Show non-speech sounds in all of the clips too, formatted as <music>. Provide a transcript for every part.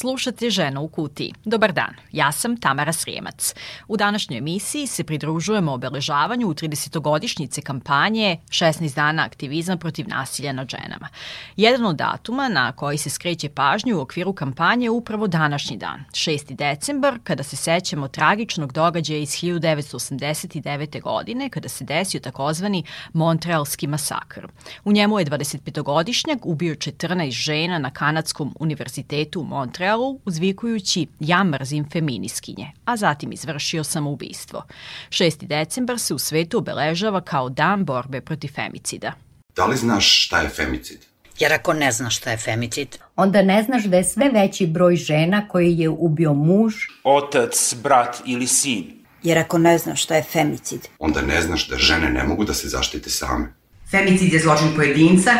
Slušate Žena u kutiji. Dobar dan, ja sam Tamara Srijemac. U današnjoj emisiji se pridružujemo obeležavanju u 30-godišnjice kampanje 16 dana aktivizma protiv nasilja nad ženama. Jedan od datuma na koji se skreće pažnju u okviru kampanje je upravo današnji dan, 6. decembar, kada se sećamo tragičnog događaja iz 1989. godine, kada se desio takozvani Montrealski masakr. U njemu je 25-godišnjak ubio 14 žena na Kanadskom univerzitetu u Montrealu Montrealu uzvikujući ja mrzim feminiskinje, a zatim izvršio samoubistvo. 6. decembar se u svetu obeležava kao dan borbe protiv femicida. Da li znaš šta je femicid? Jer ako ne znaš šta je femicid, onda ne znaš da je sve veći broj žena koji je ubio muž, otac, brat ili sin. Jer ako ne znaš šta je femicid, onda ne znaš da žene ne mogu da se zaštite same. Femicid je zločin pojedinca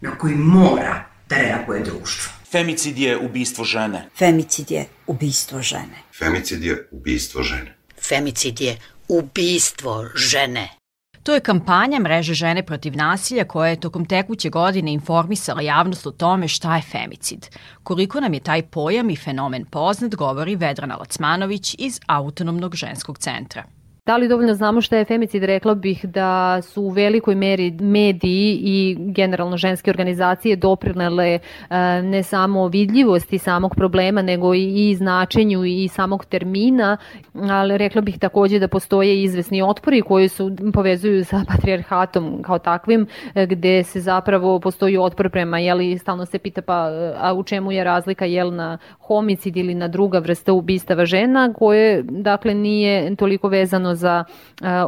na koji mora da reaguje društvo. Femicid je ubistvo žene. Femicid je ubistvo žene. Femicid je ubistvo žene. Femicid je ubistvo žene. To je kampanja mreže žene protiv nasilja koja je tokom tekuće godine informisala javnost o tome šta je femicid. Koliko nam je taj pojam i fenomen poznat govori Vedrana Lacmanović iz Autonomnog ženskog centra. Da li dovoljno znamo šta je femicid? Rekla bih da su u velikoj meri mediji i generalno ženske organizacije doprinele e, ne samo vidljivosti samog problema, nego i značenju i samog termina, ali rekla bih takođe da postoje izvesni otpori koji su povezuju sa patrijarhatom kao takvim, e, gde se zapravo postoji otpor prema, jeli, stalno se pita pa a u čemu je razlika, jel na homicid ili na druga vrsta ubistava žena, koje, dakle, nije toliko vezano za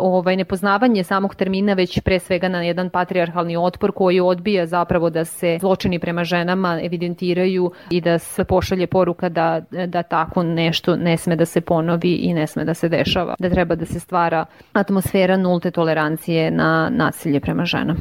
ovaj nepoznavanje samog termina već pre svega na jedan patrijarhalni otpor koji odbija zapravo da se zločini prema ženama evidentiraju i da se pošalje poruka da, da tako nešto ne sme da se ponovi i ne sme da se dešava. Da treba da se stvara atmosfera nulte tolerancije na nasilje prema ženama.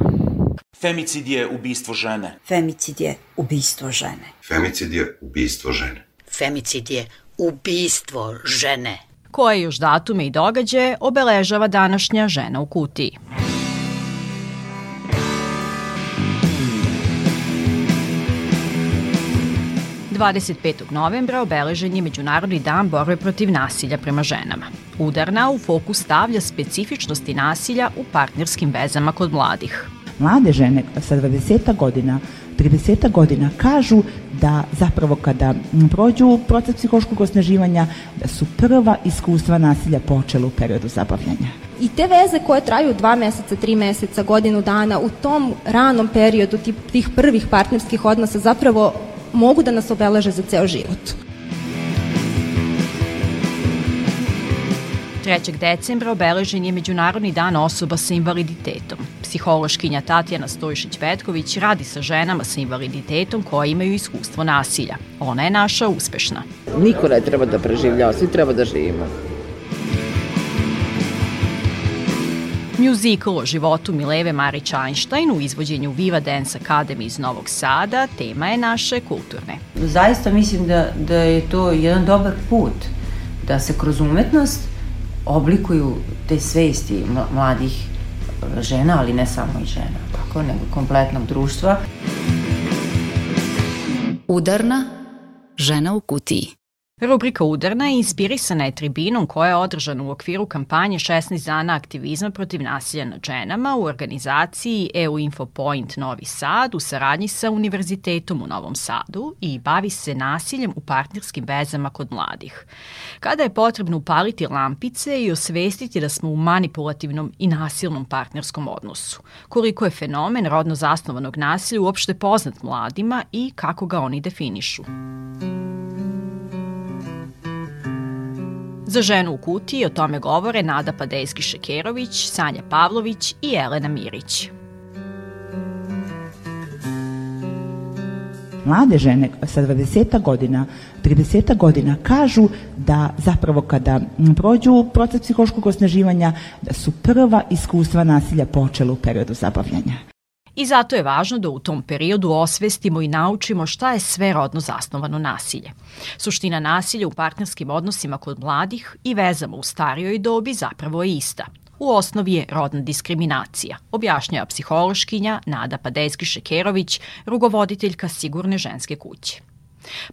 Femicid je ubistvo žene. Femicid je ubistvo žene. Femicid je ubistvo žene. Femicid je ubistvo žene koje još datume i događaje obeležava današnja žena u kutiji. petog novembra obeležen je Međunarodni dan borbe protiv nasilja prema ženama. Udarna u fokus stavlja specifičnosti nasilja u partnerskim vezama kod mladih. Mlade žene sa 20 godina 30 godina kažu da zapravo kada prođu proces psihološkog osnaživanja da su prva iskustva nasilja počela u periodu zabavljanja. I te veze koje traju dva meseca, tri meseca, godinu dana, u tom ranom periodu tih, prvih partnerskih odnosa zapravo mogu da nas obeleže za ceo život. 3. decembra obeležen je Međunarodni dan osoba sa invaliditetom. Psihološkinja Tatjana Stojšić-Petković radi sa ženama sa invaliditetom koje imaju iskustvo nasilja. Ona je naša uspešna. Niko ne treba da preživljava, svi treba da živimo. Musical o životu Mileve Marić Einstein u izvođenju Viva Dance Academy iz Novog Sada tema je naše kulturne. Zaista mislim da, da je to jedan dobar put da se kroz umetnost oblikuju te svesti mladih žena, ali ne samo i žena, tako, nego kompletnog društva. Udarna žena u kutiji. Rubrika Udarna inspirisana je tribinom koja je održana u okviru kampanje 16 dana aktivizma protiv nasilja nad ženama u organizaciji EU Infopoint Novi Sad u saradnji sa Univerzitetom u Novom Sadu i bavi se nasiljem u partnerskim vezama kod mladih. Kada je potrebno upaliti lampice i osvestiti da smo u manipulativnom i nasilnom partnerskom odnosu, koliko je fenomen rodno zasnovanog nasilja uopšte poznat mladima i kako ga oni definišu. Za ženu u kutiji o tome govore Nada Padejski-Šekerović, Sanja Pavlović i Elena Mirić. Mlade žene sa 20 godina, 30 godina kažu da zapravo kada prođu proces psihološkog osnaživanja da su prva iskustva nasilja počela u periodu zabavljanja. I zato je važno da u tom periodu osvestimo i naučimo šta je sve rodno zasnovano nasilje. Suština nasilja u partnerskim odnosima kod mladih i vezama u starijoj dobi zapravo je ista. U osnovi je rodna diskriminacija, objašnjava psihološkinja Nada Padejski-Šekerović, rugovoditeljka Sigurne ženske kuće.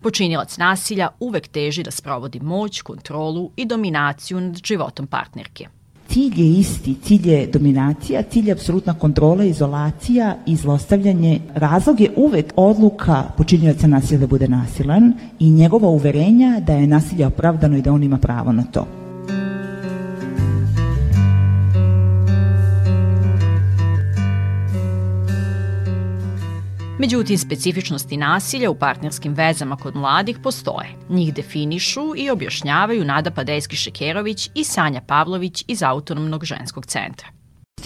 Počinilac nasilja uvek teži da sprovodi moć, kontrolu i dominaciju nad životom partnerke. Cilj je isti, cilj je dominacija, cilj je apsolutna kontrola, izolacija i zlostavljanje. Razlog je uvek odluka počinioca nasilja da bude nasilan i njegova uverenja da je nasilje opravdano i da on ima pravo na to. Međutim, specifičnosti nasilja u partnerskim vezama kod mladih postoje. Njih definišu i objašnjavaju Nada Padejski-Šekerović i Sanja Pavlović iz Autonomnog ženskog centra.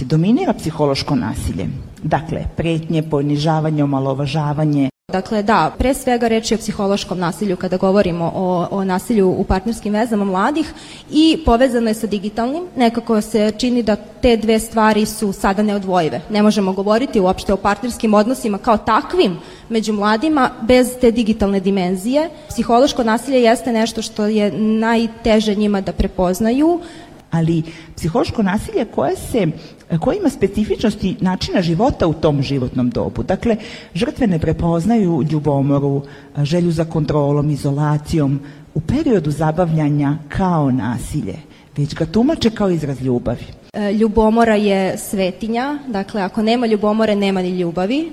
Dominira psihološko nasilje. Dakle, pretnje, ponižavanje, omalovažavanje, Dakle, da, pre svega reč je o psihološkom nasilju kada govorimo o, o nasilju u partnerskim vezama mladih i povezano je sa digitalnim. Nekako se čini da te dve stvari su sada neodvojive. Ne možemo govoriti uopšte o partnerskim odnosima kao takvim među mladima bez te digitalne dimenzije. Psihološko nasilje jeste nešto što je najteže njima da prepoznaju, ali psihološko nasilje koje se koje ima specifičnosti načina života u tom životnom dobu. Dakle, žrtve ne prepoznaju ljubomoru, želju za kontrolom, izolacijom u periodu zabavljanja kao nasilje, već ga tumače kao izraz ljubavi. E, ljubomora je svetinja, dakle ako nema ljubomore nema ni ljubavi,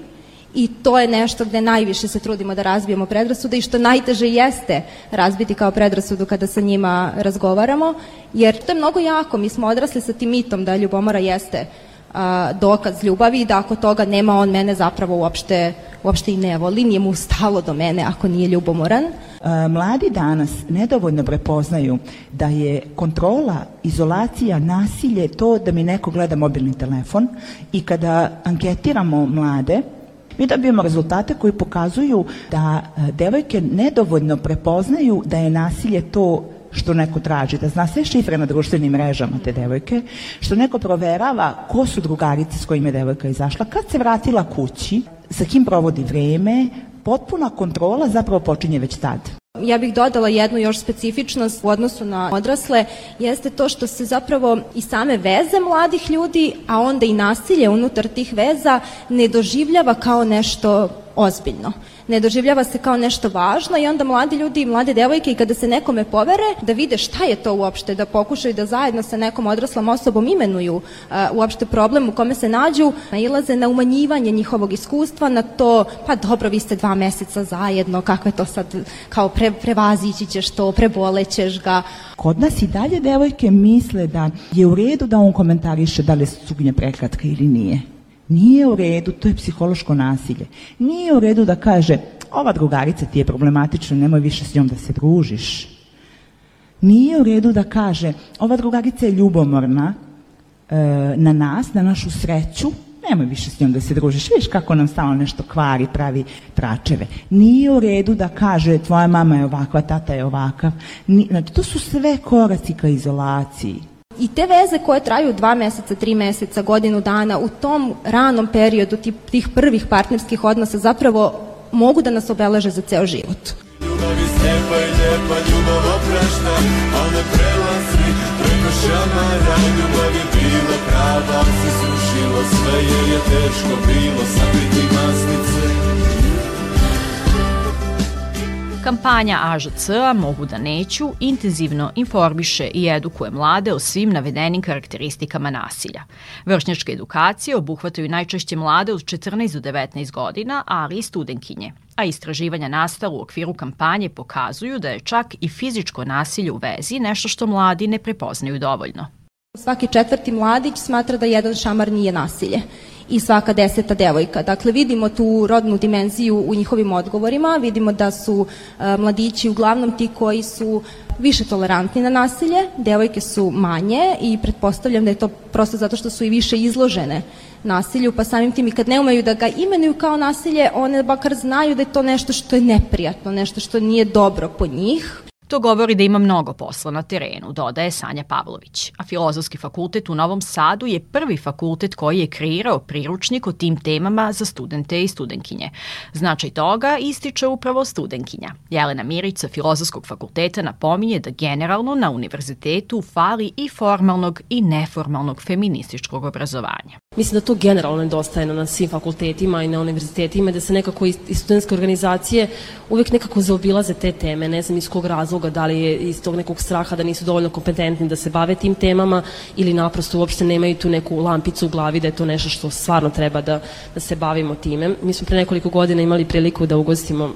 i to je nešto gde najviše se trudimo da razbijemo predrasude i što najteže jeste razbiti kao predrasudu kada sa njima razgovaramo, jer to je mnogo jako, mi smo odrasli sa tim mitom da ljubomora jeste a, dokaz ljubavi i da ako toga nema on mene zapravo uopšte, uopšte i ne voli, nije mu stalo do mene ako nije ljubomoran. Mladi danas nedovoljno prepoznaju da je kontrola, izolacija, nasilje to da mi neko gleda mobilni telefon i kada anketiramo mlade, mi dobijemo rezultate koji pokazuju da e, devojke nedovoljno prepoznaju da je nasilje to što neko traži, da zna sve šifre na društvenim mrežama te devojke, što neko proverava ko su drugarice s kojima je devojka izašla, kad se vratila kući, sa kim provodi vreme, potpuna kontrola zapravo počinje već tad. Ja bih dodala jednu još specifičnost u odnosu na odrasle, jeste to što se zapravo i same veze mladih ljudi, a onda i nasilje unutar tih veza ne doživljava kao nešto ozbiljno ne doživljava se kao nešto važno i onda mladi ljudi i mlade devojke i kada se nekome povere da vide šta je to uopšte, da pokušaju da zajedno sa nekom odraslom osobom imenuju uh, uopšte problem u kome se nađu, nailaze na umanjivanje njihovog iskustva, na to, pa dobro, vi ste dva meseca zajedno, kako je to sad, kao pre, prevazići ćeš to, prebolećeš ga. Kod nas i dalje devojke misle da je u redu da on komentariše da li je suknja prekratka ili nije. Nije u redu, to je psihološko nasilje. Nije u redu da kaže, ova drugarica ti je problematična, nemoj više s njom da se družiš. Nije u redu da kaže, ova drugarica je ljubomorna e, na nas, na našu sreću, nemoj više s njom da se družiš, vidiš kako nam stalno nešto kvari, pravi tračeve. Nije u redu da kaže, tvoja mama je ovakva, tata je ovakav. Ni, znači, to su sve koraci ka izolaciji. I te veze koje traju dva meseca, tri meseca, godinu dana, u tom ranom periodu tih, prvih partnerskih odnosa zapravo mogu da nas obeleže za ceo život. Ljubav je slijepa i lijepa, ljubav oprašta, a ne prelazi preko šamara. Ljubav je bilo prava, se srušilo sve jer je teško bilo sakriti masnice. Kampanja AŽC-a Mogu da neću intenzivno informiše i edukuje mlade o svim navedenim karakteristikama nasilja. Vršnjačke edukacije obuhvataju najčešće mlade od 14 do 19 godina, ali i studenkinje a istraživanja nastala u okviru kampanje pokazuju da je čak i fizičko nasilje u vezi nešto što mladi ne prepoznaju dovoljno. Svaki četvrti mladić smatra da jedan šamar nije nasilje i svaka deseta devojka. Dakle, vidimo tu rodnu dimenziju u njihovim odgovorima, vidimo da su e, mladići uglavnom ti koji su više tolerantni na nasilje, devojke su manje i pretpostavljam da je to prosto zato što su i više izložene nasilju, pa samim tim i kad ne umeju da ga imenuju kao nasilje, one bakar znaju da je to nešto što je neprijatno, nešto što nije dobro po njih. To govori da ima mnogo posla na terenu, dodaje Sanja Pavlović, a Filozofski fakultet u Novom Sadu je prvi fakultet koji je kreirao priručnik o tim temama za studente i studenkinje. Značaj toga ističe upravo studenkinja. Jelena Mirić sa Filozofskog fakulteta napominje da generalno na univerzitetu fali i formalnog i neformalnog feminističkog obrazovanja. Mislim da to generalno nedostaje na svim fakultetima i na univerzitetima, da se nekako i studentske organizacije uvek nekako zaobilaze te teme, ne znam iz kog razloga, da li je iz tog nekog straha da nisu dovoljno kompetentni da se bave tim temama ili naprosto uopšte nemaju tu neku lampicu u glavi da je to nešto što stvarno treba da, da se bavimo time. Mi smo pre nekoliko godina imali priliku da ugostimo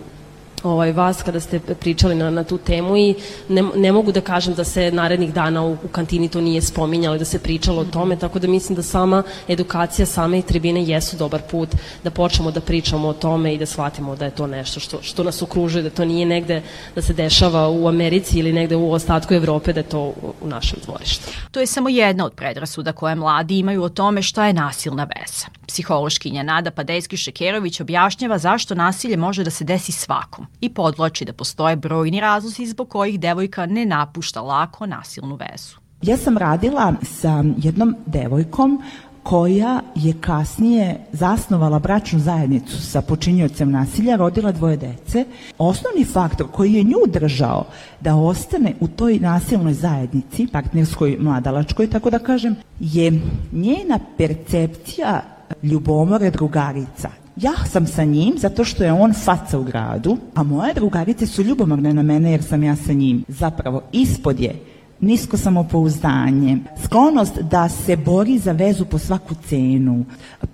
ovaj, vas kada ste pričali na, na tu temu i ne, ne mogu da kažem da se narednih dana u, u kantini to nije spominjalo da se pričalo o tome, tako da mislim da sama edukacija, same i tribine jesu dobar put da počnemo da pričamo o tome i da shvatimo da je to nešto što, što nas okružuje, da to nije negde da se dešava u Americi ili negde u ostatku Evrope, da je to u, u našem dvorištu. To je samo jedna od predrasuda koje mladi imaju o tome šta je nasilna veza. Psihološkinja Nada Padejski-Šekerović objašnjava zašto nasilje može da se desi svakom i podvlači da postoje brojni razlozi zbog kojih devojka ne napušta lako nasilnu vezu. Ja sam radila sa jednom devojkom koja je kasnije zasnovala bračnu zajednicu sa počinjocem nasilja, rodila dvoje dece. Osnovni faktor koji je nju držao da ostane u toj nasilnoj zajednici, partnerskoj mladalačkoj, tako da kažem, je njena percepcija ljubomore drugarica ja sam sa njim zato što je on faca u gradu, a moje drugarice su ljubomorne na mene jer sam ja sa njim. Zapravo, ispod je nisko samopouzdanje, sklonost da se bori za vezu po svaku cenu,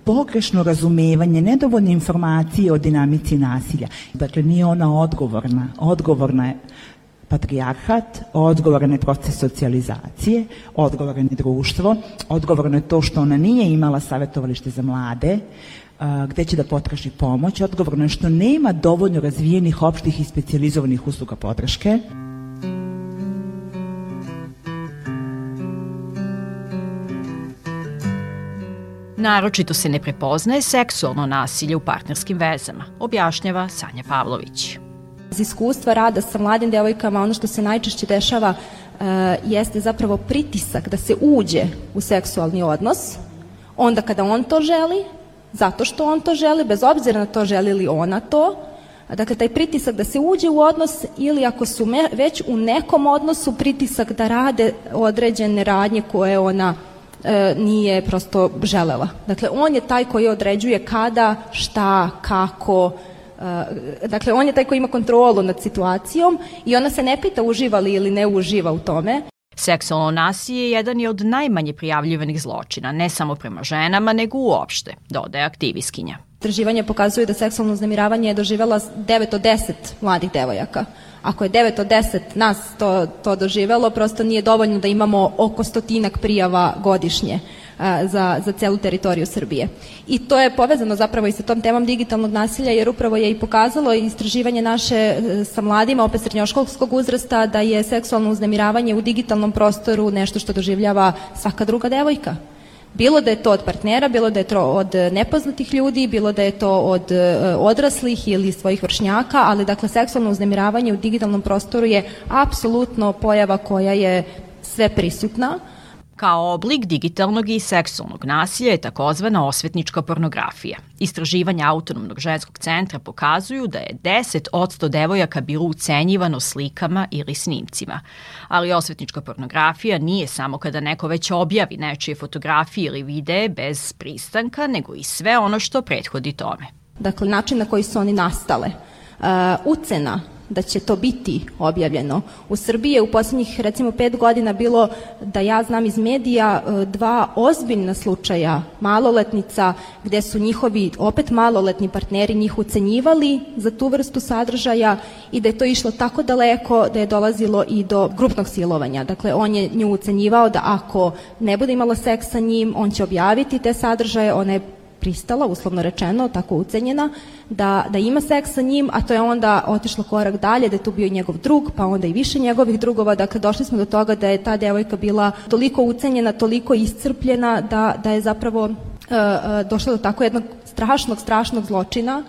pogrešno razumevanje, nedovoljne informacije o dinamici nasilja. Dakle, nije ona odgovorna. Odgovorna je patrijarhat, odgovoran je proces socijalizacije, odgovoran je društvo, odgovorno je to što ona nije imala savjetovalište za mlade, gde će da potraži pomoć. Odgovorno je što nema dovoljno razvijenih opštih i specializovanih usluga podrške. Naročito se ne prepoznaje seksualno nasilje u partnerskim vezama, objašnjava Sanja Pavlović. Iz iskustva rada sa mladim devojkama ono što se najčešće dešava uh, jeste zapravo pritisak da se uđe u seksualni odnos, onda kada on to želi, zato što on to želi, bez obzira na to želi li ona to, Dakle, taj pritisak da se uđe u odnos ili ako su me, već u nekom odnosu pritisak da rade određene radnje koje ona e, nije prosto želela. Dakle, on je taj koji određuje kada, šta, kako, dakle, on je taj koji ima kontrolu nad situacijom i ona se ne pita uživa li ili ne uživa u tome. Seksualno nasilje jedan je od najmanje prijavljivanih zločina, ne samo prema ženama, nego uopšte, dodaje aktiviskinja. Istraživanje pokazuju da seksualno uznemiravanje je doživela 9 od 10 mladih devojaka. Ako je 9 od 10 nas to, to doživelo, prosto nije dovoljno da imamo oko stotinak prijava godišnje za, za celu teritoriju Srbije. I to je povezano zapravo i sa tom temom digitalnog nasilja, jer upravo je i pokazalo istraživanje naše e, sa mladima, opet srednjoškolskog uzrasta, da je seksualno uznemiravanje u digitalnom prostoru nešto što doživljava svaka druga devojka. Bilo da je to od partnera, bilo da je to od nepoznatih ljudi, bilo da je to od e, odraslih ili svojih vršnjaka, ali dakle seksualno uznemiravanje u digitalnom prostoru je apsolutno pojava koja je sve prisutna. Kao oblik digitalnog i seksualnog nasilja je takozvana osvetnička pornografija. Istraživanja Autonomnog ženskog centra pokazuju da je 10% devojaka bilo ucenjivano slikama ili snimcima. Ali osvetnička pornografija nije samo kada neko već objavi nečije fotografije ili videe bez pristanka, nego i sve ono što prethodi tome. Dakle, način na koji su oni nastale. Uh, ucena da će to biti objavljeno. U Srbiji je u poslednjih recimo pet godina bilo, da ja znam iz medija, e, dva ozbiljna slučaja maloletnica gde su njihovi opet maloletni partneri njih ucenjivali za tu vrstu sadržaja i da je to išlo tako daleko da je dolazilo i do grupnog silovanja. Dakle, on je nju ucenjivao da ako ne bude imala seks sa njim, on će objaviti te sadržaje, ona je pristala, uslovno rečeno, tako ucenjena, da, da ima seks sa njim, a to je onda otišlo korak dalje, da je tu bio njegov drug, pa onda i više njegovih drugova, dakle došli smo do toga da je ta devojka bila toliko ucenjena, toliko iscrpljena, da, da je zapravo uh, uh, došlo do tako jednog strašnog, strašnog zločina.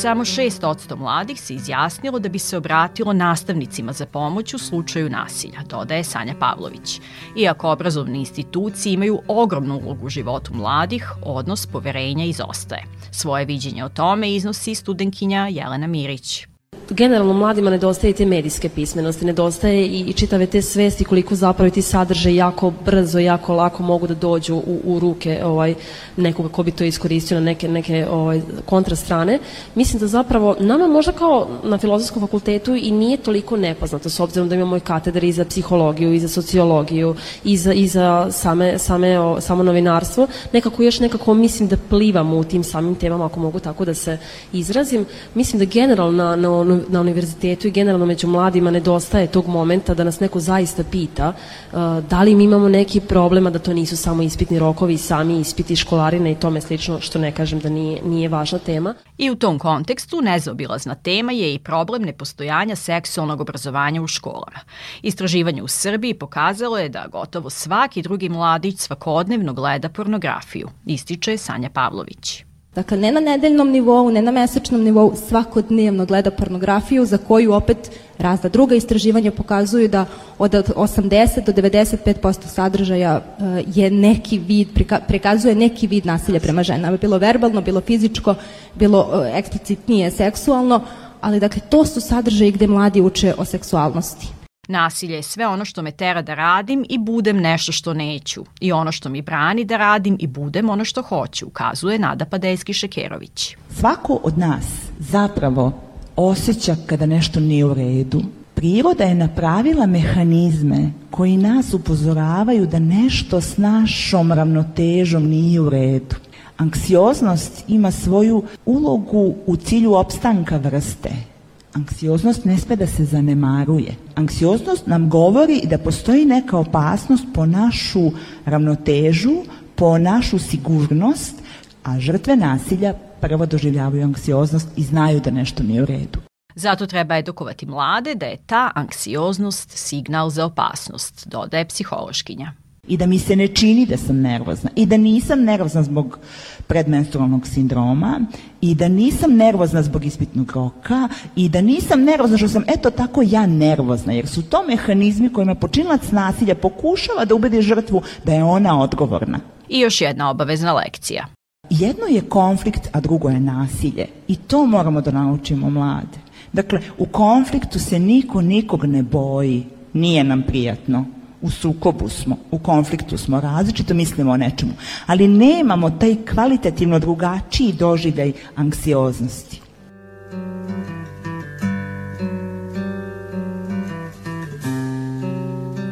Samo 6% mladih se izjasnilo da bi se obratilo nastavnicima za pomoć u slučaju nasilja, dodaje Sanja Pavlović. Iako obrazovne institucije imaju ogromnu ulogu u životu mladih, odnos poverenja izostaje. Svoje viđenje o tome iznosi studenkinja Jelena Mirić generalno mladima nedostaje te medijske pismenosti, nedostaje i, i čitave te svesti koliko zapravo ti sadržaj jako brzo, jako lako mogu da dođu u, u ruke ovaj, nekoga ko bi to iskoristio na neke, neke ovaj, kontrastrane. Mislim da zapravo nama možda kao na filozofskom fakultetu i nije toliko nepoznato s obzirom da imamo i katedar i za psihologiju, i za sociologiju, i za, i za same, same, o, samo novinarstvo. Nekako još nekako mislim da plivamo u tim samim temama, ako mogu tako da se izrazim. Mislim da generalno na, na na univerzitetu i generalno među mladima nedostaje tog momenta da nas neko zaista pita uh, da li mi imamo neki problema da to nisu samo ispitni rokovi, sami ispiti školarine i tome slično, što ne kažem da nije, nije važna tema. I u tom kontekstu nezaobilazna tema je i problem nepostojanja seksualnog obrazovanja u školama. Istraživanje u Srbiji pokazalo je da gotovo svaki drugi mladić svakodnevno gleda pornografiju, ističe Sanja Pavlović. Dakle, ne na nedeljnom nivou, ne na mesečnom nivou, svakodnevno gleda pornografiju za koju opet razda druga istraživanja pokazuju da od 80 do 95% sadržaja uh, je neki vid, prikazuje neki vid nasilja prema ženama, bilo verbalno, bilo fizičko, bilo uh, eksplicitnije seksualno, ali dakle to su sadržaje gde mladi uče o seksualnosti. Nasilje je sve ono što me tera da radim i budem nešto što neću. I ono što mi brani da radim i budem ono što hoću, ukazuje Nada Padejski Šekerović. Svako od nas zapravo osjeća kada nešto nije u redu. Priroda je napravila mehanizme koji nas upozoravaju da nešto s našom ravnotežom nije u redu. Anksioznost ima svoju ulogu u cilju opstanka vrste Anksioznost ne sme da se zanemaruje. Anksioznost nam govori da postoji neka opasnost po našu ravnotežu, po našu sigurnost, a žrtve nasilja prvo doživljavaju anksioznost i znaju da nešto nije u redu. Zato treba edukovati mlade da je ta anksioznost signal za opasnost, dodaje psihološkinja i da mi se ne čini da sam nervozna i da nisam nervozna zbog predmenstrualnog sindroma i da nisam nervozna zbog ispitnog roka i da nisam nervozna što sam eto tako ja nervozna jer su to mehanizmi kojima počinilac nasilja pokušava da ubedi žrtvu da je ona odgovorna. I još jedna obavezna lekcija. Jedno je konflikt, a drugo je nasilje. I to moramo da naučimo mlade. Dakle, u konfliktu se niko nikog ne boji. Nije nam prijatno u sukobu smo, u konfliktu smo, različito mislimo o nečemu, ali nemamo taj kvalitativno drugačiji doživljaj anksioznosti.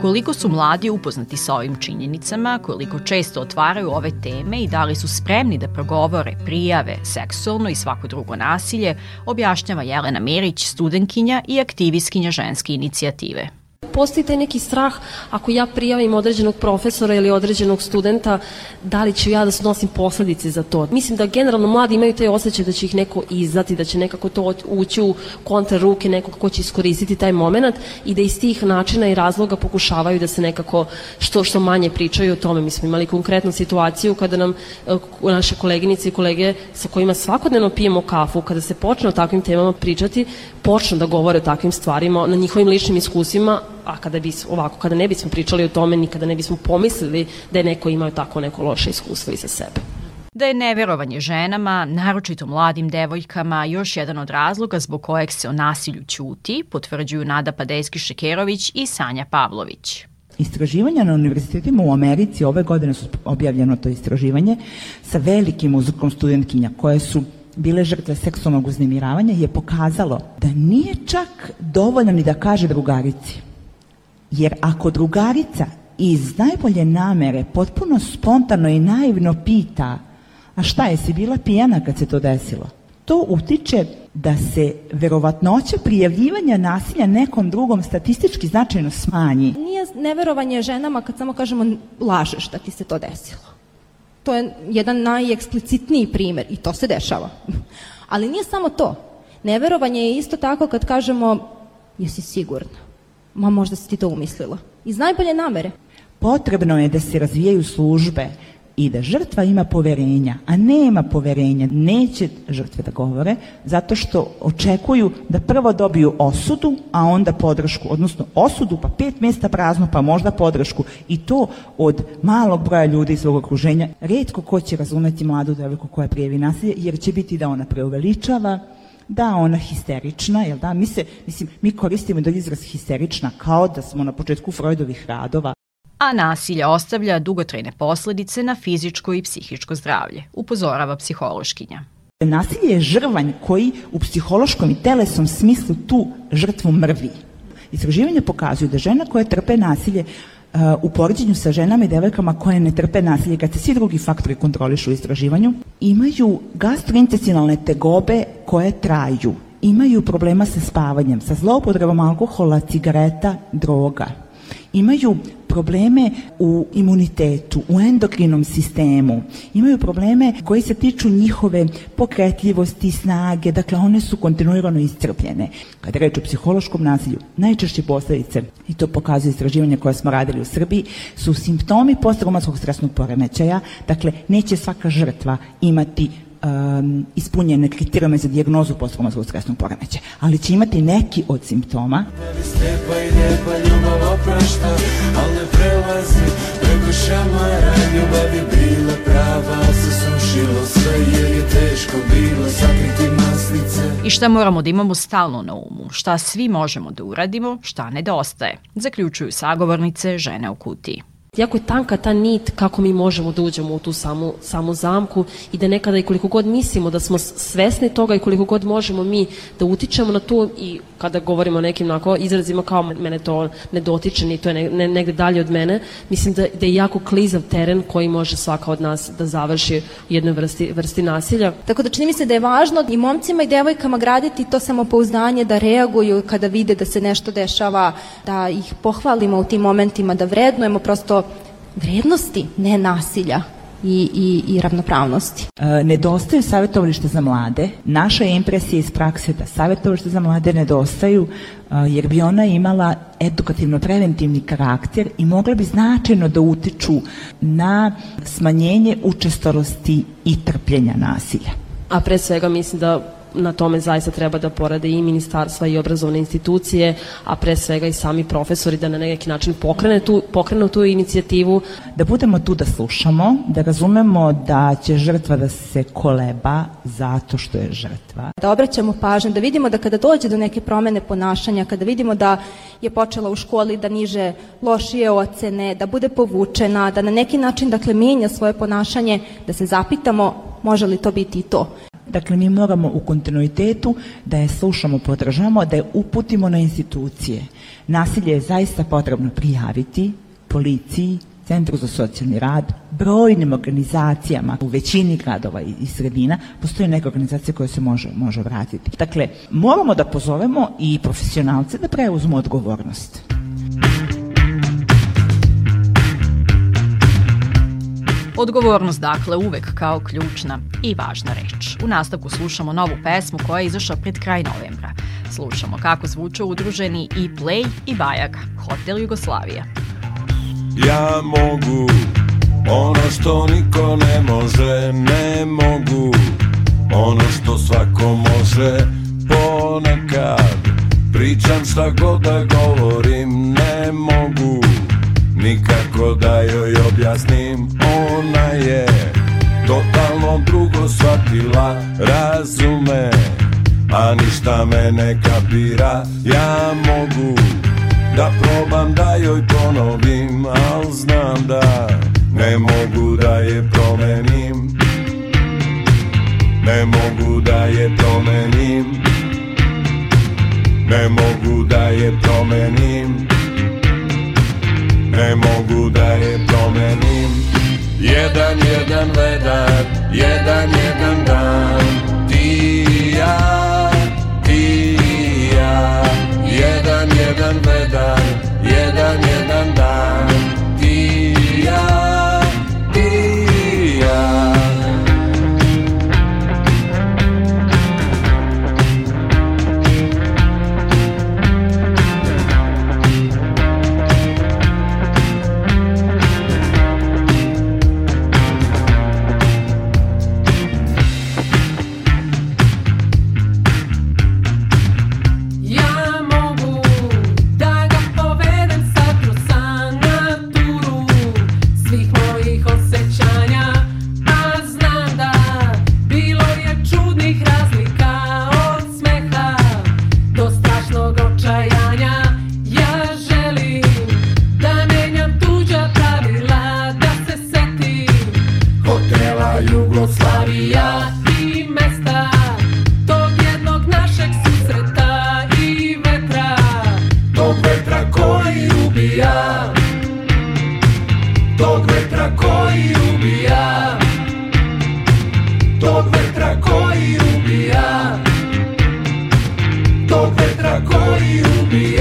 Koliko su mladi upoznati sa ovim činjenicama, koliko često otvaraju ove teme i da li su spremni da progovore, prijave seksualno i svako drugo nasilje, objašnjava Jelena Merić, studenkinja i aktivistkinja ženske inicijative postoji taj neki strah ako ja prijavim određenog profesora ili određenog studenta, da li ću ja da snosim posledice za to. Mislim da generalno mladi imaju taj osjećaj da će ih neko izdati, da će nekako to ući u kontra ruke nekog ko će iskoristiti taj moment i da iz tih načina i razloga pokušavaju da se nekako što što manje pričaju o tome. Mi smo imali konkretnu situaciju kada nam e, naše koleginice i kolege sa kojima svakodnevno pijemo kafu, kada se počne o takvim temama pričati, počnu da govore o takvim stvarima na njihovim ličnim iskusima, a kada bi ovako, kada ne bismo pričali o tome, nikada ne bismo pomislili da je neko imao tako neko loše iskustvo iza sebe da je neverovanje ženama, naročito mladim devojkama, još jedan od razloga zbog kojeg se o nasilju ćuti, potvrđuju Nada Padejski Šekerović i Sanja Pavlović. Istraživanja na univerzitetima u Americi ove godine su objavljeno to istraživanje sa velikim uzorkom studentkinja koje su bile žrtve seksualnog uznemiravanja je pokazalo da nije čak dovoljno ni da kaže drugarici Jer ako drugarica iz najbolje namere potpuno spontano i naivno pita a šta je si bila pijana kad se to desilo? To utiče da se verovatnoća prijavljivanja nasilja nekom drugom statistički značajno smanji. Nije neverovanje ženama kad samo kažemo lažeš da ti se to desilo. To je jedan najeksplicitniji primer i to se dešava. <laughs> Ali nije samo to. Neverovanje je isto tako kad kažemo jesi sigurna ma možda si ti to umislila. Iz najbolje namere. Potrebno je da se razvijaju službe i da žrtva ima poverenja, a nema poverenja, neće žrtve da govore, zato što očekuju da prvo dobiju osudu, a onda podršku, odnosno osudu pa pet mesta prazno, pa možda podršku i to od malog broja ljudi iz svog okruženja. Redko ko će razumeti mladu devojku koja prijevi nasilje, jer će biti da ona preuveličava, da ona histerična, jel da? Mi se, mislim, mi koristimo da izraz histerična kao da smo na početku Freudovih radova. A nasilje ostavlja dugotrajne posledice na fizičko i psihičko zdravlje, upozorava psihološkinja. Nasilje je žrvanj koji u psihološkom i telesom smislu tu žrtvu mrvi. Istraživanje pokazuju da žena koja trpe nasilje u poređenju sa ženama i devojkama koje ne trpe nasilje, kad se svi drugi faktori kontrolišu u istraživanju, imaju gastrointestinalne tegobe koje traju, imaju problema sa spavanjem, sa zloupotrebom alkohola, cigareta, droga, imaju probleme u imunitetu, u endokrinom sistemu, imaju probleme koji se tiču njihove pokretljivosti, snage, dakle one su kontinuirano iscrpljene. Kada reč o psihološkom nasilju, najčešće posledice, i to pokazuje istraživanje koje smo radili u Srbiji, su simptomi posttraumatskog stresnog poremećaja, dakle neće svaka žrtva imati um, ispunjene kriterijume za dijagnozu posttraumatskog stresnog poremećaja, ali će imati neki od simptoma. Slepa i lijepa ljubav oprašta, ali ne prelazi preko šamara. Ljubav je bila prava, se sušilo sve jer je teško bilo sakriti masnice. I šta moramo da imamo stalno na umu, šta svi možemo da uradimo, šta nedostaje, zaključuju sagovornice žene u kutiji jako je tanka ta nit kako mi možemo da uđemo u tu samu, samu zamku i da nekada i koliko god mislimo da smo svesni toga i koliko god možemo mi da utičemo na to i kada govorimo o nekim onako izrazima kao mene to ne dotiče ni to je ne, ne, negde dalje od mene, mislim da, da je jako klizav teren koji može svaka od nas da završi u jednoj vrsti, vrsti nasilja. Tako da čini mi se da je važno i momcima i devojkama graditi to samopouzdanje da reaguju kada vide da se nešto dešava, da ih pohvalimo u tim momentima, da vrednujemo prosto vrednosti, ne nasilja i, i, i ravnopravnosti. E, nedostaju savjetovalište za mlade. Naša je impresija iz prakse da savjetovalište za mlade nedostaju e, jer bi ona imala edukativno-preventivni karakter i mogla bi značajno da utiču na smanjenje učestalosti i trpljenja nasilja. A pre svega mislim da na tome zaista treba da porade i ministarstva i obrazovne institucije, a pre svega i sami profesori da na neki način pokrene tu, pokrenu tu inicijativu. Da budemo tu da slušamo, da razumemo da će žrtva da se koleba zato što je žrtva. Da obraćamo pažnju, da vidimo da kada dođe do neke promene ponašanja, kada vidimo da je počela u školi da niže lošije ocene, da bude povučena, da na neki način dakle menja svoje ponašanje, da se zapitamo može li to biti i to. Dakle, mi moramo u kontinuitetu da je slušamo, podržamo, da je uputimo na institucije. Nasilje je zaista potrebno prijaviti policiji, Centru za socijalni rad, brojnim organizacijama u većini gradova i sredina postoje neka organizacija koja se može, može vratiti. Dakle, moramo da pozovemo i profesionalce da preuzmu odgovornost. Odgovornost dakle uvek kao ključna i važna reč. U nastavku slušamo novu pesmu koja je izašla pred kraj novembra. Slušamo kako zvuče udruženi i Play i Bajag, Hotel Jugoslavija. Ja mogu ono što niko ne može, ne mogu ono što svako može ponekad. Pričam šta god da govorim, ne mogu Nikako da joj objasnim. Ona je totalno drugo shvatila. Razume, a ništa me ne kapira. Ja mogu da probam jedan, Tog vetra koji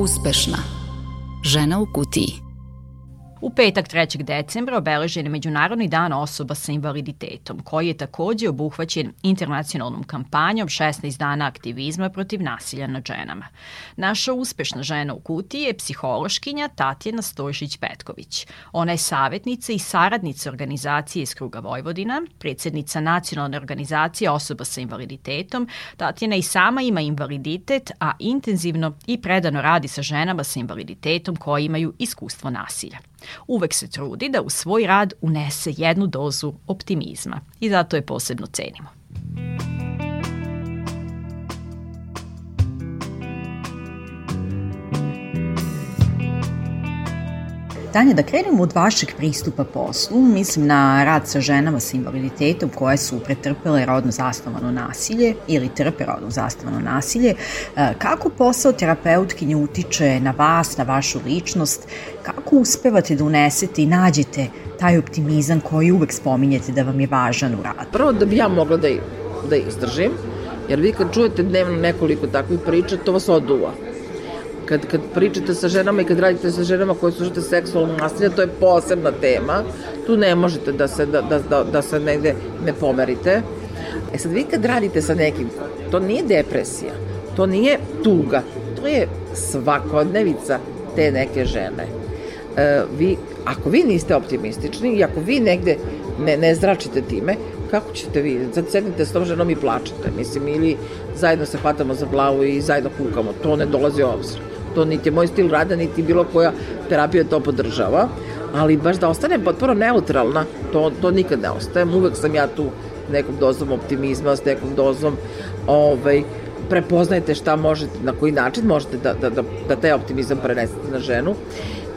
Uspešna. Žena u kutiji. U petak 3. decembra obeležen je Međunarodni dan osoba sa invaliditetom, koji je takođe obuhvaćen internacionalnom kampanjom 16 dana aktivizma protiv nasilja nad ženama. Naša uspešna žena u kutiji je psihološkinja Tatjana Stojšić-Petković. Ona je savjetnica i saradnica organizacije iz Kruga Vojvodina, predsednica nacionalne organizacije osoba sa invaliditetom. Tatjana i sama ima invaliditet, a intenzivno i predano radi sa ženama sa invaliditetom koji imaju iskustvo nasilja. Uvek se trudi da u svoj rad unese jednu dozu optimizma i zato je posebno cenimo. Tanja, da krenemo od vašeg pristupa poslu, mislim na rad sa ženama sa invaliditetom koje su pretrpele rodno zasnovano nasilje ili trpe rodno zasnovano nasilje. E, Kako posao terapeutkinje utiče na vas, na vašu ličnost? Kako uspevate da unesete i nađete taj optimizam koji uvek spominjete da vam je važan u radu? Prvo da bi ja mogla da, da izdržim, jer vi kad čujete dnevno nekoliko takvih priča, to vas oduva kad, kad pričate sa ženama i kad radite sa ženama koje su žrte seksualnog nasilja, to je posebna tema. Tu ne možete da se, da, da, da, da se negde ne pomerite. E sad, vi kad radite sa nekim, to nije depresija, to nije tuga, to je svakodnevica te neke žene. E, vi, ako vi niste optimistični i ako vi negde ne, ne zračite time, kako ćete vi, sad sednite s tom ženom i plačete, mislim, ili zajedno se hvatamo za glavu i zajedno kukamo, to ne dolazi obzir. To niti je moj stil rada, niti bilo koja terapija to podržava, ali baš da ostane potpuno neutralna, to, to nikad ne ostajem, uvek sam ja tu s nekom dozom optimizma, s nekom dozom ovaj, prepoznajte šta možete, na koji način možete da, da, da, da taj optimizam prenesete na ženu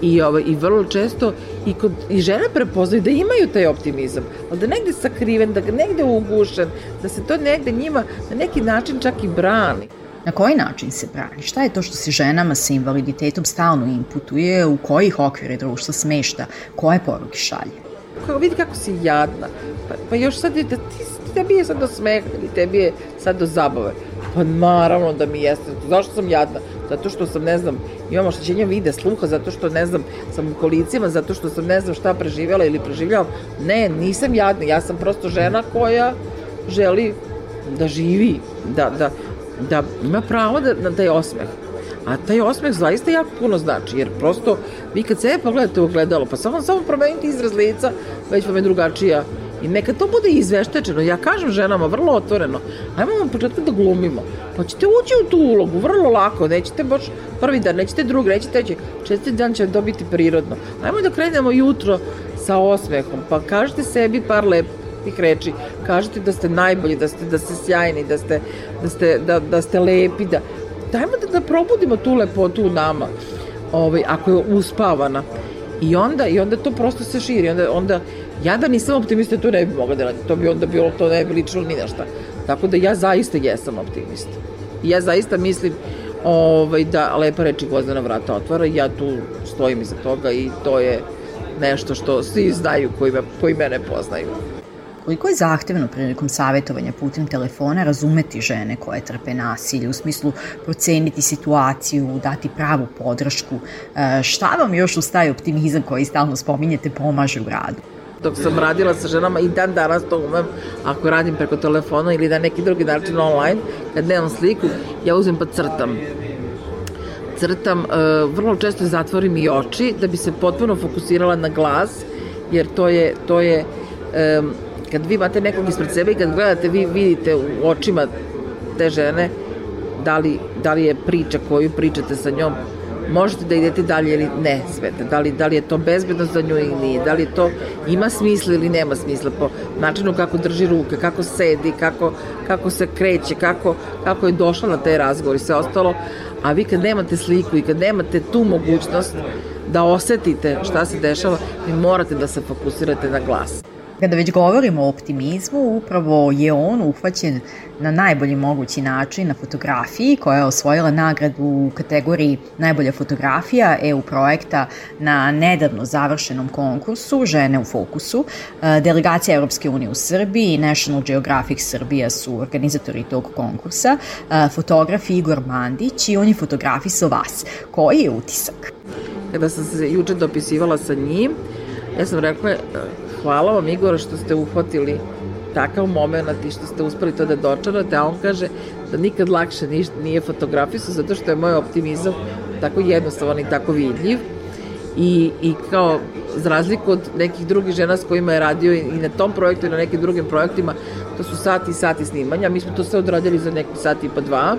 i, ovaj, i vrlo često i, kod, i žene prepoznaju da imaju taj optimizam, ali da negde sakriven, da negde ugušen, da se to negde njima na neki način čak i brani. Na koji način se brani? Šta je to što se ženama sa invaliditetom stalno inputuje, u kojih okvire društva smešta, koje poruke šalje? Kako vidi kako si jadna, pa, pa još sad je da ti, tebi je sad do smeha ili tebi je sad do zabave. Pa naravno da mi jeste. Zašto sam jadna? Zato što sam, ne znam, imam oštećenja vide, sluha, zato što, ne znam, sam u kolicima, zato što sam, ne znam, šta preživjela ili preživljavam. Ne, nisam jadna, ja sam prosto žena koja želi da živi, da, da, da ima pravo da, na taj osmeh. A taj osmeh zaista jako puno znači, jer prosto vi kad sebe pogledate u ogledalo, pa samo, samo promenite izraz lica, već vam je drugačija I neka to bude izveštečeno. Ja kažem ženama vrlo otvoreno, ajmo vam početka da glumimo. Pa ćete ući u tu ulogu, vrlo lako, nećete baš prvi dan, nećete drugi, nećete treći, česti dan će dobiti prirodno. Ajmo da krenemo jutro sa osmehom, pa kažete sebi par lepih reči, kažete da ste najbolji, da ste, da ste sjajni, da ste, da ste, da, da ste lepi, da, dajmo da, da probudimo tu lepotu u nama, ovaj, ako je uspavana. I onda, I onda to prosto se širi. Onda, onda ja da nisam optimista, to ne bi mogla da. To bi onda bilo, to ne bi ličilo ni na šta. Tako da ja zaista jesam optimista. I ja zaista mislim ovaj, da lepa reči Gvozdana vrata otvara ja tu stojim iza toga i to je nešto što svi znaju koji, me, koji mene poznaju. Koliko je zahtevno prilikom savjetovanja putem telefona razumeti žene koje trpe nasilje, u smislu proceniti situaciju, dati pravu podršku? E, šta vam još uz taj optimizam koji stalno spominjete pomaže u radu? dok sam radila sa ženama i dan danas to umem, ako radim preko telefona ili na neki drugi način online, kad nemam sliku, ja uzem pa crtam. Crtam, uh, vrlo često zatvorim i oči da bi se potpuno fokusirala na glas, jer to je, to je kad vi imate nekog ispred sebe i kad gledate, vi vidite u očima te žene da li, da li je priča koju pričate sa njom možete da idete dalje ili ne svete, da li, da li je to bezbedno za nju ili nije, da li to ima smisla ili nema smisla po načinu kako drži ruke, kako sedi, kako, kako se kreće, kako, kako je došla na taj razgovor i sve ostalo, a vi kad nemate sliku i kad nemate tu mogućnost da osetite šta se dešava, vi morate da se fokusirate na glas. Kada već govorimo o optimizmu, upravo je on uhvaćen na najbolji mogući način na fotografiji koja je osvojila nagradu u kategoriji najbolja fotografija EU projekta na nedavno završenom konkursu Žene u fokusu. E, delegacija Europske unije u Srbiji i National Geographic Srbija su organizatori tog konkursa. E, fotograf Igor Mandić i on je fotografisao vas. Koji je utisak? Kada sam se juče dopisivala sa njim, ja sam rekla hvala vam Igor što ste uhvatili takav moment i što ste uspeli to da dočarate, a on kaže da nikad lakše ništa nije fotografisao zato što je moj optimizam tako jednostavan i tako vidljiv i, i kao za razliku od nekih drugih žena s kojima je radio i na tom projektu i na nekim drugim projektima, to su sati i sati snimanja, mi smo to sve odradili za neki sat i pa dva.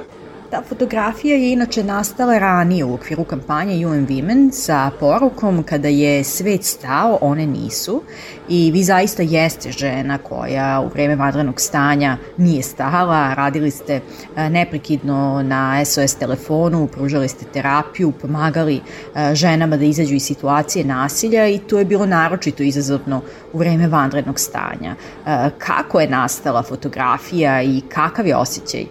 Ta fotografija je inače nastala ranije u okviru kampanje UN Women sa porukom kada je svet stao, one nisu i vi zaista jeste žena koja u vreme vanrednog stanja nije stala, radili ste e, neprekidno na SOS telefonu, pružali ste terapiju, pomagali e, ženama da izađu iz situacije nasilja i to je bilo naročito izazovno u vreme vanrednog stanja. E, kako je nastala fotografija i kakav je osjećaj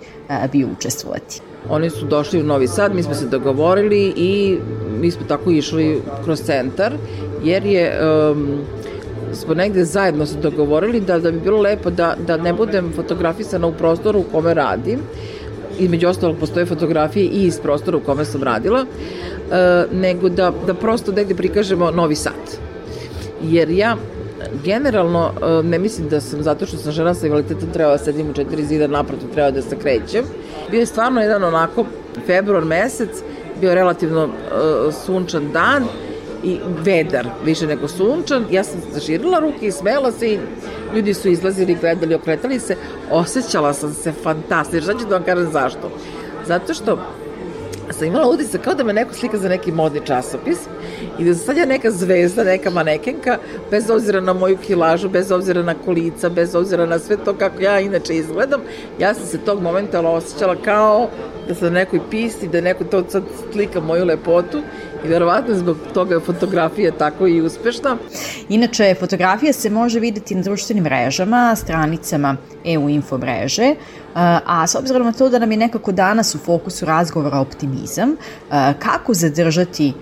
bio učestvovati? Oni su došli u Novi Sad, mi smo se dogovorili i mi smo tako išli kroz centar, jer je um, smo negde zajedno se dogovorili da, da bi bilo lepo da, da ne budem fotografisana u prostoru u kome radim, i među ostalog postoje fotografije i iz prostora u kome sam radila, uh, nego da, da prosto negde prikažemo Novi Sad. Jer ja generalno uh, ne mislim da sam zato što sam žena sa invaliditetom treba da sedim u četiri zida naprotiv treba da se krećem Bio je stvarno jedan onako februar mesec, bio relativno uh, sunčan dan i vedar, više nego sunčan. Ja sam zažirila ruke i smela se i ljudi su izlazili, gledali, okretali se. Osjećala sam se fantastično. Šta ću da vam kažem zašto? Zato što sam imala utisak kao da me neko slika za neki modni časopis i da sad ja neka zvezda, neka manekenka, bez obzira na moju kilažu, bez obzira na kolica, bez obzira na sve to kako ja inače izgledam, ja sam se tog momenta osjećala kao da sam na nekoj pisti, da neko to sad slika moju lepotu i verovatno zbog toga je fotografija tako i uspešna. Inače, fotografija se može videti na društvenim mrežama, stranicama EU info mreže, a s obzirom na to da nam je nekako danas u fokusu razgovora optimizam, kako zadržati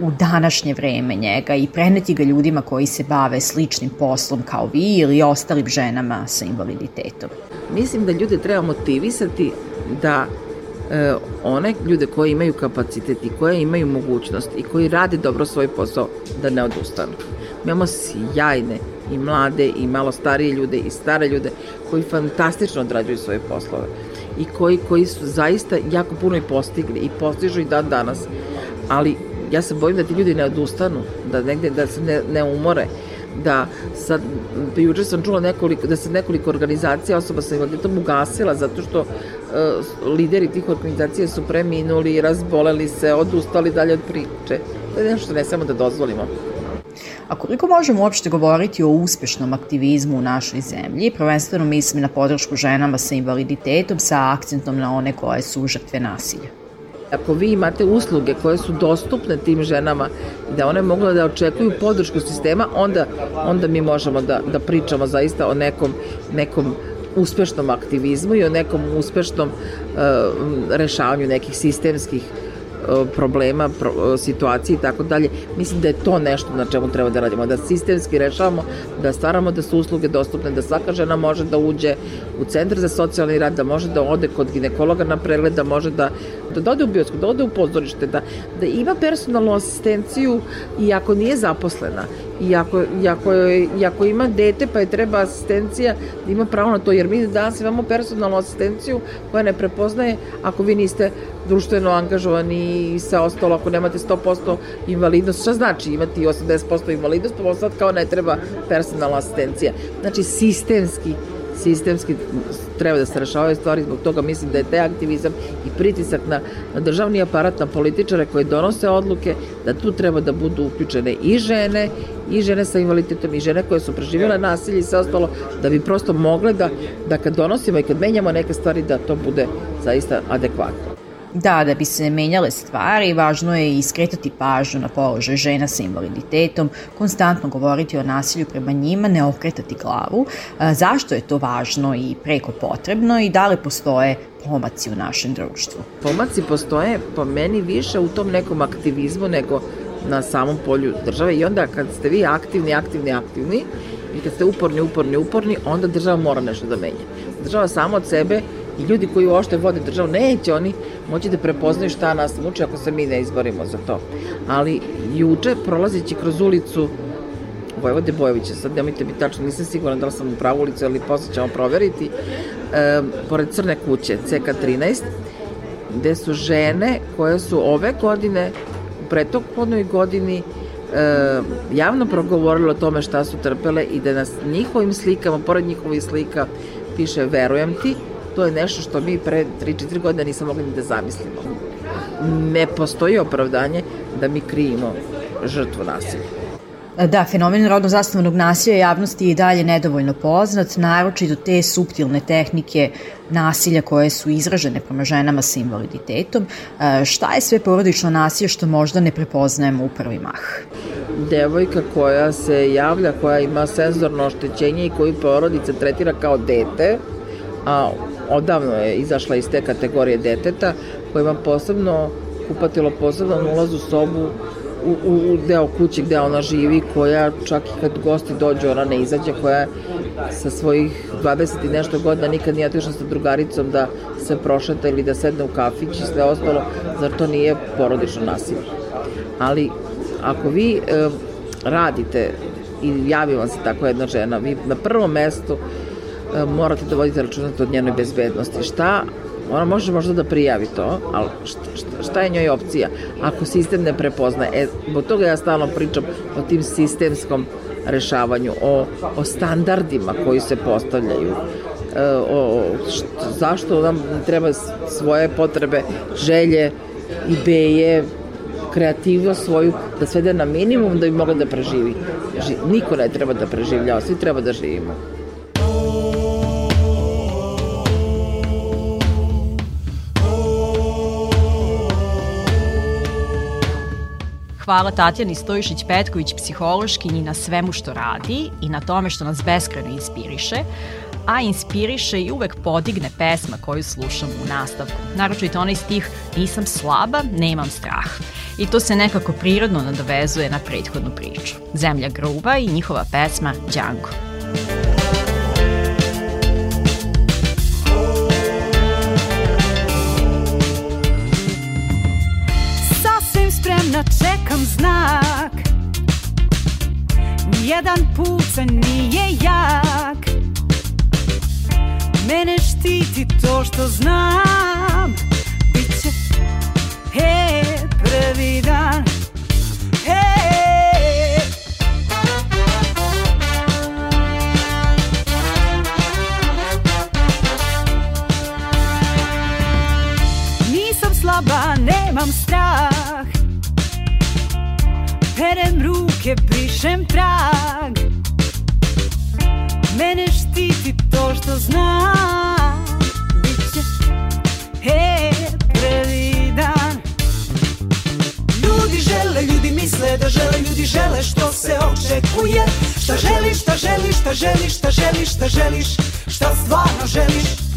u današnje vreme njega i preneti ga ljudima koji se bave sličnim poslom kao vi ili ostalim ženama sa invaliditetom? Mislim da ljude treba motivisati da e, one ljude koji imaju kapacitet i koje imaju mogućnost i koji rade dobro svoj posao da ne odustanu. Imamo sjajne i mlade i malo starije ljude i stare ljude koji fantastično odrađuju svoje poslove i koji, koji su zaista jako puno i postigli i postižu i dan danas. Ali ja se bojim da ti ljudi ne odustanu, da negde da se ne, ne umore, da sad, juče sam čula nekoliko, da se nekoliko organizacija osoba sa invaliditetom ugasila zato što uh, lideri tih organizacija su preminuli, razboleli se, odustali dalje od priče. To je nešto što ne samo da dozvolimo. A koliko možemo uopšte govoriti o uspešnom aktivizmu u našoj zemlji, prvenstveno mislim na podršku ženama sa invaliditetom sa akcentom na one koje su žrtve nasilja? Ako vi imate usluge koje su dostupne tim ženama i da one mogu da očekuju podršku sistema, onda, onda mi možemo da, da pričamo zaista o nekom, nekom uspešnom aktivizmu i o nekom uspešnom uh, rešavanju nekih sistemskih problema, pro, situacije i tako dalje. Mislim da je to nešto na čemu treba da radimo, da sistemski rešavamo, da stvaramo da su usluge dostupne, da svaka žena može da uđe u centar za socijalni rad, da može da ode kod ginekologa na pregled, da može da, da ode u bioskop, da ode u pozorište, da, da ima personalnu asistenciju i ako nije zaposlena i ako, i ako, i ako ima dete pa je treba asistencija, da ima pravo na to, jer mi danas imamo personalnu asistenciju koja ne prepoznaje ako vi niste društveno angažovani i sve ostalo, ako nemate 100% invalidnost, šta znači imati 80% invalidnost, pa sad kao ne treba personalna asistencija. Znači, sistemski sistemski treba da se rešavaju stvari, zbog toga mislim da je taj aktivizam i pritisak na, na državni aparat, na političare koji donose odluke, da tu treba da budu uključene i žene, i žene sa invaliditetom, i žene koje su preživjele nasilje i sve ostalo, da bi prosto mogle da, da kad donosimo i kad menjamo neke stvari, da to bude zaista adekvatno. Da, da bi se menjale stvari, važno je iskretati pažnju na položaj žena sa invaliditetom, konstantno govoriti o nasilju prema njima, ne okretati glavu. Zašto je to važno i preko potrebno i da li postoje pomaci u našem društvu? Pomaci postoje po meni više u tom nekom aktivizmu nego na samom polju države i onda kad ste vi aktivni, aktivni, aktivni i kad ste uporni, uporni, uporni, onda država mora nešto da menja. Država sama od sebe i ljudi koji uošte vode državu, neće oni moći da prepoznaju šta nas muči ako se mi ne izborimo za to. Ali juče, prolazići kroz ulicu Vojvode Bojovića, sad nemojte biti tačno, nisam sigurna da li sam u pravu ulicu, ali posle ćemo proveriti, e, pored Crne kuće, CK13, gde su žene koje su ove godine, u pretokvodnoj godini, e, javno progovorile o tome šta su trpele i da nas njihovim slikama, pored njihovih slika, piše verujem ti, to je nešto što mi pre 3-4 godine nisam mogli ni da zamislimo. Ne postoji opravdanje da mi krijimo žrtvu nasilja. Da, fenomen rodno zastavnog nasilja javnosti je i dalje nedovoljno poznat, naročito te subtilne tehnike nasilja koje su izražene prema ženama sa invaliditetom. E, šta je sve porodično nasilje što možda ne prepoznajemo u prvi mah? Devojka koja se javlja, koja ima senzorno oštećenje i koju porodica tretira kao dete, a odavno je izašla iz te kategorije deteta, koja ima posebno upatilo poseban ulaz u sobu u, u, deo kuće gde ona živi, koja čak i kad gosti dođu, ona ne izađe, koja sa svojih 20 i nešto godina nikad nije otišla sa drugaricom da se prošeta ili da sedne u kafić i sve ostalo, zar to nije porodično nasilje. Ali ako vi e, radite i javi vam se tako jedna žena, vi na prvom mestu morate da vodite računati od njenoj bezbednosti. Šta ona može možda da prijavi to, ali šta, šta je njoj opcija ako sistem ne prepoznaje? E, zbog toga ja stalno pričam o tim sistemskom rešavanju, o, o standardima koji se postavljaju, e, o, šta, zašto nam treba svoje potrebe, želje, ideje, kreativnost svoju da svede na minimum da bi mogla da preživi. Niko ne treba da preživljava, svi treba da živimo. Hvala Tatjani Stojišić-Petković, psihološkinji na svemu što radi i na tome što nas beskreno inspiriše, a inspiriše i uvek podigne pesma koju slušamo u nastavku. Naročito onaj stih Nisam slaba, nemam strah. I to se nekako prirodno nadovezuje na prethodnu priču. Zemlja gruba i njihova pesma Django. jedan pucanj nije jak. Mene štiti to što znam. Biće, he, prvi dan. Nisam slaba, nemam strah. He, ruke brišem trag. Mene štiti to što znam. Biće he, prvi dan Ljudi žele, ljudi misle da žele Ljudi žele što se očekuje. Šta želiš, šta želiš, šta želiš, šta želiš, šta želiš Šta stvarno želiš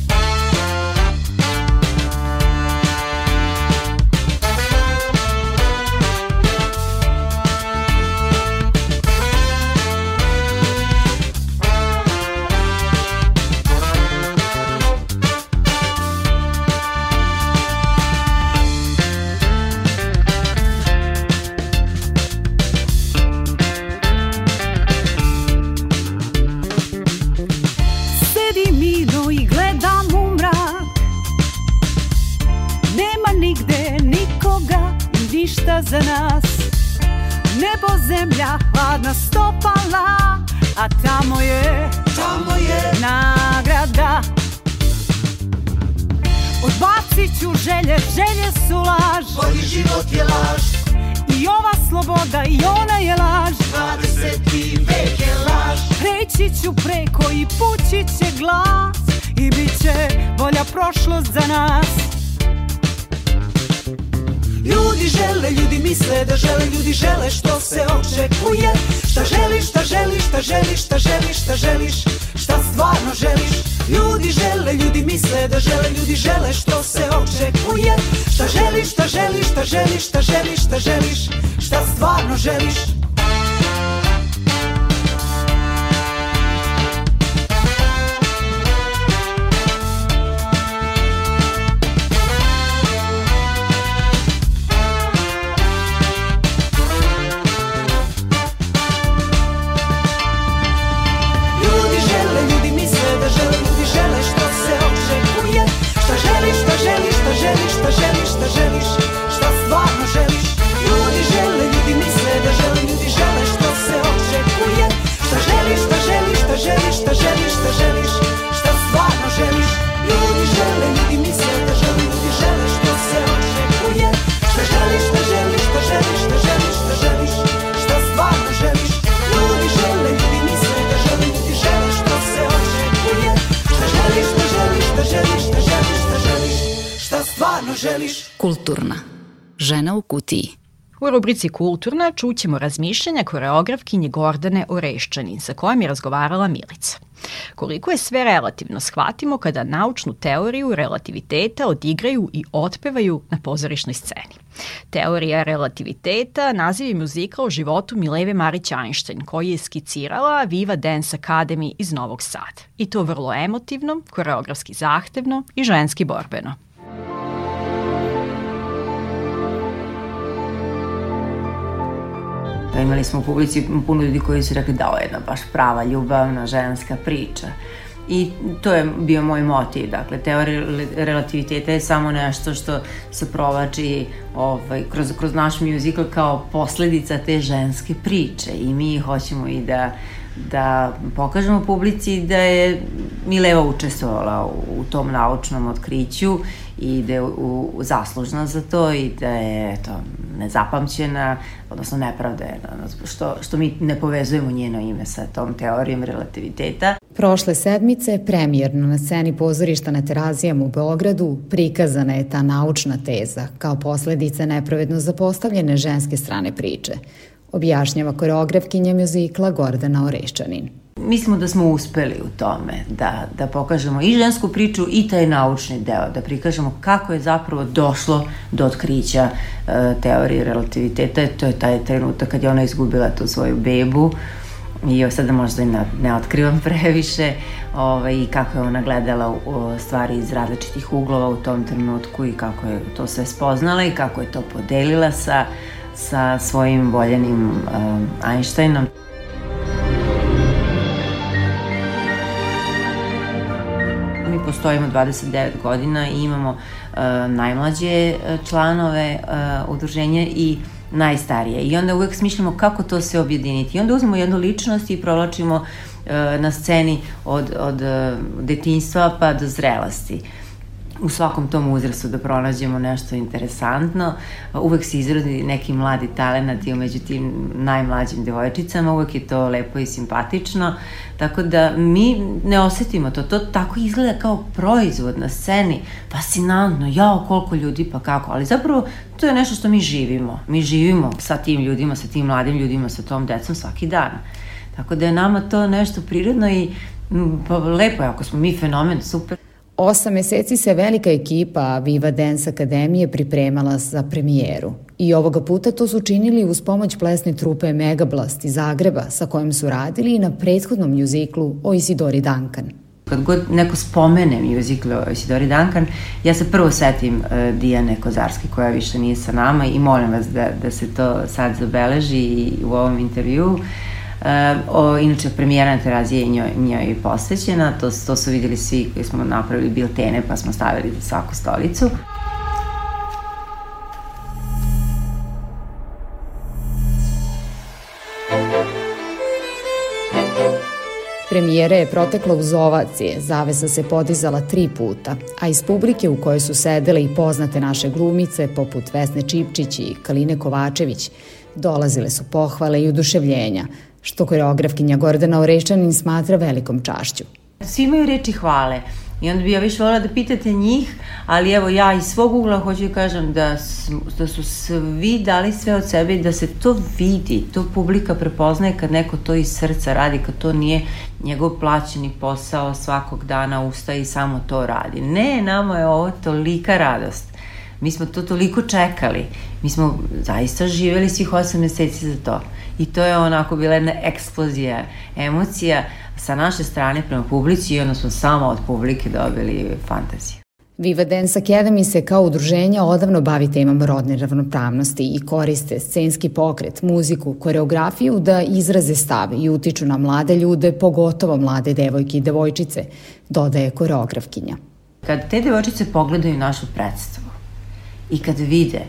kutiji. U rubrici Kulturna čućemo razmišljanja koreografkinje Gordane Oreščanin sa kojom je razgovarala Milica. Koliko je sve relativno shvatimo kada naučnu teoriju relativiteta odigraju i otpevaju na pozorišnoj sceni. Teorija relativiteta naziv je muzikla o životu Mileve Marić Einstein koji je skicirala Viva Dance Academy iz Novog Sada. I to vrlo emotivno, koreografski zahtevno i ženski borbeno. Pa imali smo u publici puno ljudi koji su rekli da ovo je jedna baš prava ljubavna ženska priča. I to je bio moj motiv, dakle, teorija relativiteta je samo nešto što se provači ovaj, kroz, kroz naš musical kao posledica te ženske priče i mi hoćemo i da da pokažemo publici da je Mileva učestvovala u, u tom naučnom otkriću i da je u, u zaslužna za to i da je to nezapamćena, odnosno nepravdena, što, što mi ne povezujemo njeno ime sa tom teorijom relativiteta. Prošle sedmice, premijerno na sceni pozorišta na Terazijama u Beogradu, prikazana je ta naučna teza kao posledica nepravedno zapostavljene ženske strane priče, objašnjava koreografkinja muzikla Gordana Oreščanin. Mislimo da smo uspeli u tome da, da pokažemo i žensku priču i taj naučni deo, da prikažemo kako je zapravo došlo do otkrića e, teorije relativiteta. To je taj trenutak kad je ona izgubila tu svoju bebu i sada možda i ne, ne otkrivam <laughs> previše ovaj, i kako je ona gledala u, stvari iz različitih uglova u tom trenutku i kako je to sve spoznala i kako je to podelila sa, sa svojim voljenim um, Einsteinom. Postojimo 29 godina i imamo uh, najmlađe uh, članove uh, udruženja i najstarije. I onda uvek smišljamo kako to se objediniti. I onda uzmemo jednu ličnost i provlačimo uh, na sceni od, od uh, detinjstva pa do zrelosti. U svakom tom uzrastu da pronađemo nešto interesantno. Uvek se izrodi neki mladi talent i među tim najmlađim devojčicama, uvek je to lepo i simpatično, tako da mi ne osetimo to, to tako izgleda kao proizvod na sceni, fascinantno, jao koliko ljudi pa kako, ali zapravo to je nešto što mi živimo, mi živimo sa tim ljudima, sa tim mladim ljudima, sa tom decom svaki dan. Tako da je nama to nešto prirodno i pa lepo je, ako smo mi fenomen, super. Osam meseci se velika ekipa Viva Dance Akademije pripremala za premijeru. I ovoga puta to su činili uz pomoć plesne trupe Megablast iz Zagreba sa kojom su radili i na prethodnom mjuziklu o Isidori Duncan. Kad god neko spomene mjuzikl o Isidori Duncan, ja se prvo setim uh, Dijane Kozarski koja više nije sa nama i molim vas da, da se to sad zabeleži i u ovom intervjuu. Uh, o, inače, premijera na terazije je njoj, njoj posvećena, to, to su videli svi koji smo napravili biltene pa smo stavili za svaku stolicu. Premijera je protekla uz ovacije, zavesa se podizala tri puta, a iz publike u kojoj su sedele i poznate naše glumice, poput Vesne Čipčić i Kaline Kovačević, dolazile su pohvale i uduševljenja, što koreografkinja Gordana Orešćanin smatra velikom čašću. Svi imaju reči hvale i onda bi ja više volila da pitate njih, ali evo ja iz svog ugla hoću da kažem da, da su svi dali sve od sebe da se to vidi, to publika prepoznaje kad neko to iz srca radi, kad to nije njegov plaćeni posao svakog dana ustaje i samo to radi. Ne, nama je ovo tolika radost. Mi smo to toliko čekali. Mi smo zaista živeli svih osam meseci za to i to je onako bila jedna eksplozija emocija sa naše strane prema publici i onda smo samo od publike dobili fantaziju. Viva Dance Academy se kao udruženje odavno bavi temom rodne ravnopravnosti i koriste scenski pokret, muziku, koreografiju da izraze stave i utiču na mlade ljude, pogotovo mlade devojke i devojčice, dodaje koreografkinja. Kad te devojčice pogledaju našu predstavu i kad vide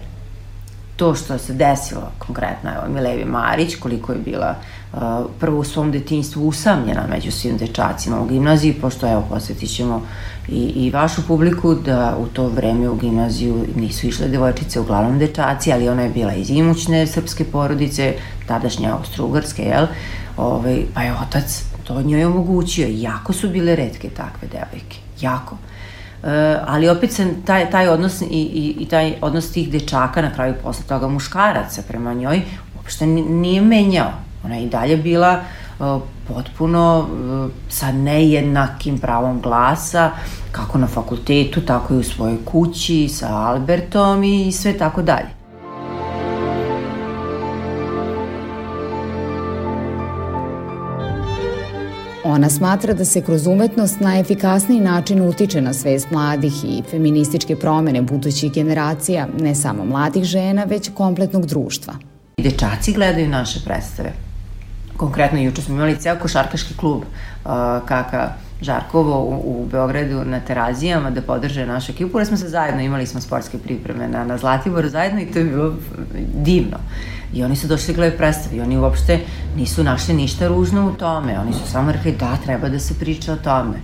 to što se desilo, konkretno evo Milevi Marić, koliko je bila uh, prvo u svom detinjstvu usamljena među svim dečacima u gimnaziji, pošto evo posvetit ćemo i, i vašu publiku da u to vreme u gimnaziju nisu išle devojčice, uglavnom dečaci, ali ona je bila iz imućne srpske porodice, tadašnje austro-ugarske, jel? Ove, ovaj, pa je otac to njoj omogućio. Jako su bile redke takve devojke. Jako. Eh, ali opet se taj, taj odnos i, i, i taj odnos tih dečaka na kraju posle toga muškaraca prema njoj uopšte nije menjao. Ona je i dalje bila uh, potpuno uh, sa nejednakim pravom glasa, kako na fakultetu, tako i u svojoj kući, sa Albertom i sve tako dalje. Ona smatra da se kroz umetnost na efikasniji način utiče na svest mladih i feminističke promene budućih generacija, ne samo mladih žena, već kompletnog društva. Dečaci gledaju naše predstave. Konkretno, juče smo imali ceo košarkaški klub uh, Žarkovo u, u Beogradu na terazijama da podrže našu ekipu, jer smo se zajedno, imali smo sportske pripreme na, na Zlatiboru zajedno i to je bilo divno. I oni su došli gledaju predstavu i oni uopšte nisu našli ništa ružno u tome. Oni su samo rekli da, treba da se priča o tome.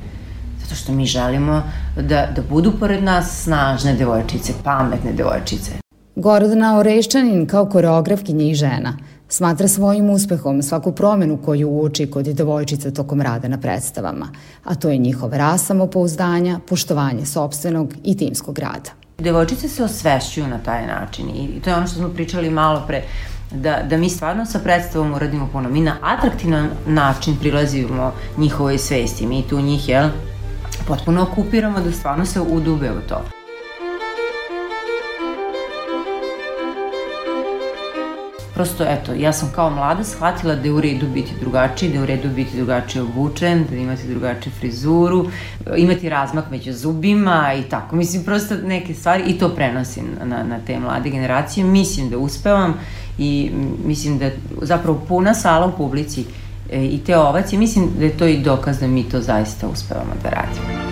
Zato što mi želimo da, da budu pored nas snažne devojčice, pametne devojčice. Gordana Orešćanin kao koreografkinja i žena smatra svojim uspehom svaku promenu koju uoči kod devojčica tokom rada na predstavama, a to je njihov ras samopouzdanja, poštovanje sobstvenog i timskog rada. Devojčice se osvešćuju na taj način i to je ono što smo pričali malo pre da, da mi stvarno sa predstavom uradimo puno. Mi na atraktivan način prilazimo njihovoj svesti. Mi tu njih, jel, potpuno okupiramo da stvarno se udube u to. Prosto, eto, ja sam kao mlada shvatila da je u redu biti drugačiji, da je u redu biti drugačije obučen, da imati drugačiju frizuru, imati razmak među zubima i tako. Mislim, prosto neke stvari i to prenosim na, na te mlade generacije. Mislim da uspevam i mislim da zapravo puna sala u publici e, i te ovacije, mislim da je to i dokaz da mi to zaista uspevamo da radimo.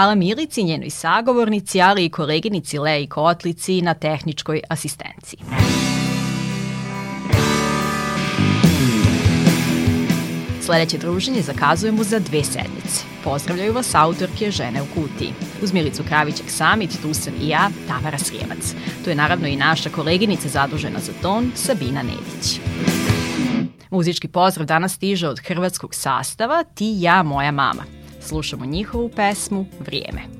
Hvala Milici, njenoj sagovornici, ali i koleginici Leji Kotlici na tehničkoj asistenciji. Sledeće druženje zakazujemo za dve sedmice. Pozdravljaju vas autorke Žene u kutiji. Uz Milicu Kravićek Samit, tu sam i ja, Tamara Srijemac. Tu je naravno i naša koleginica zadužena za ton, Sabina Nedić. Muzički pozdrav danas stiže od hrvatskog sastava Ti, ja, moja mama. Slušamo njihovu pesmu Vrijeme.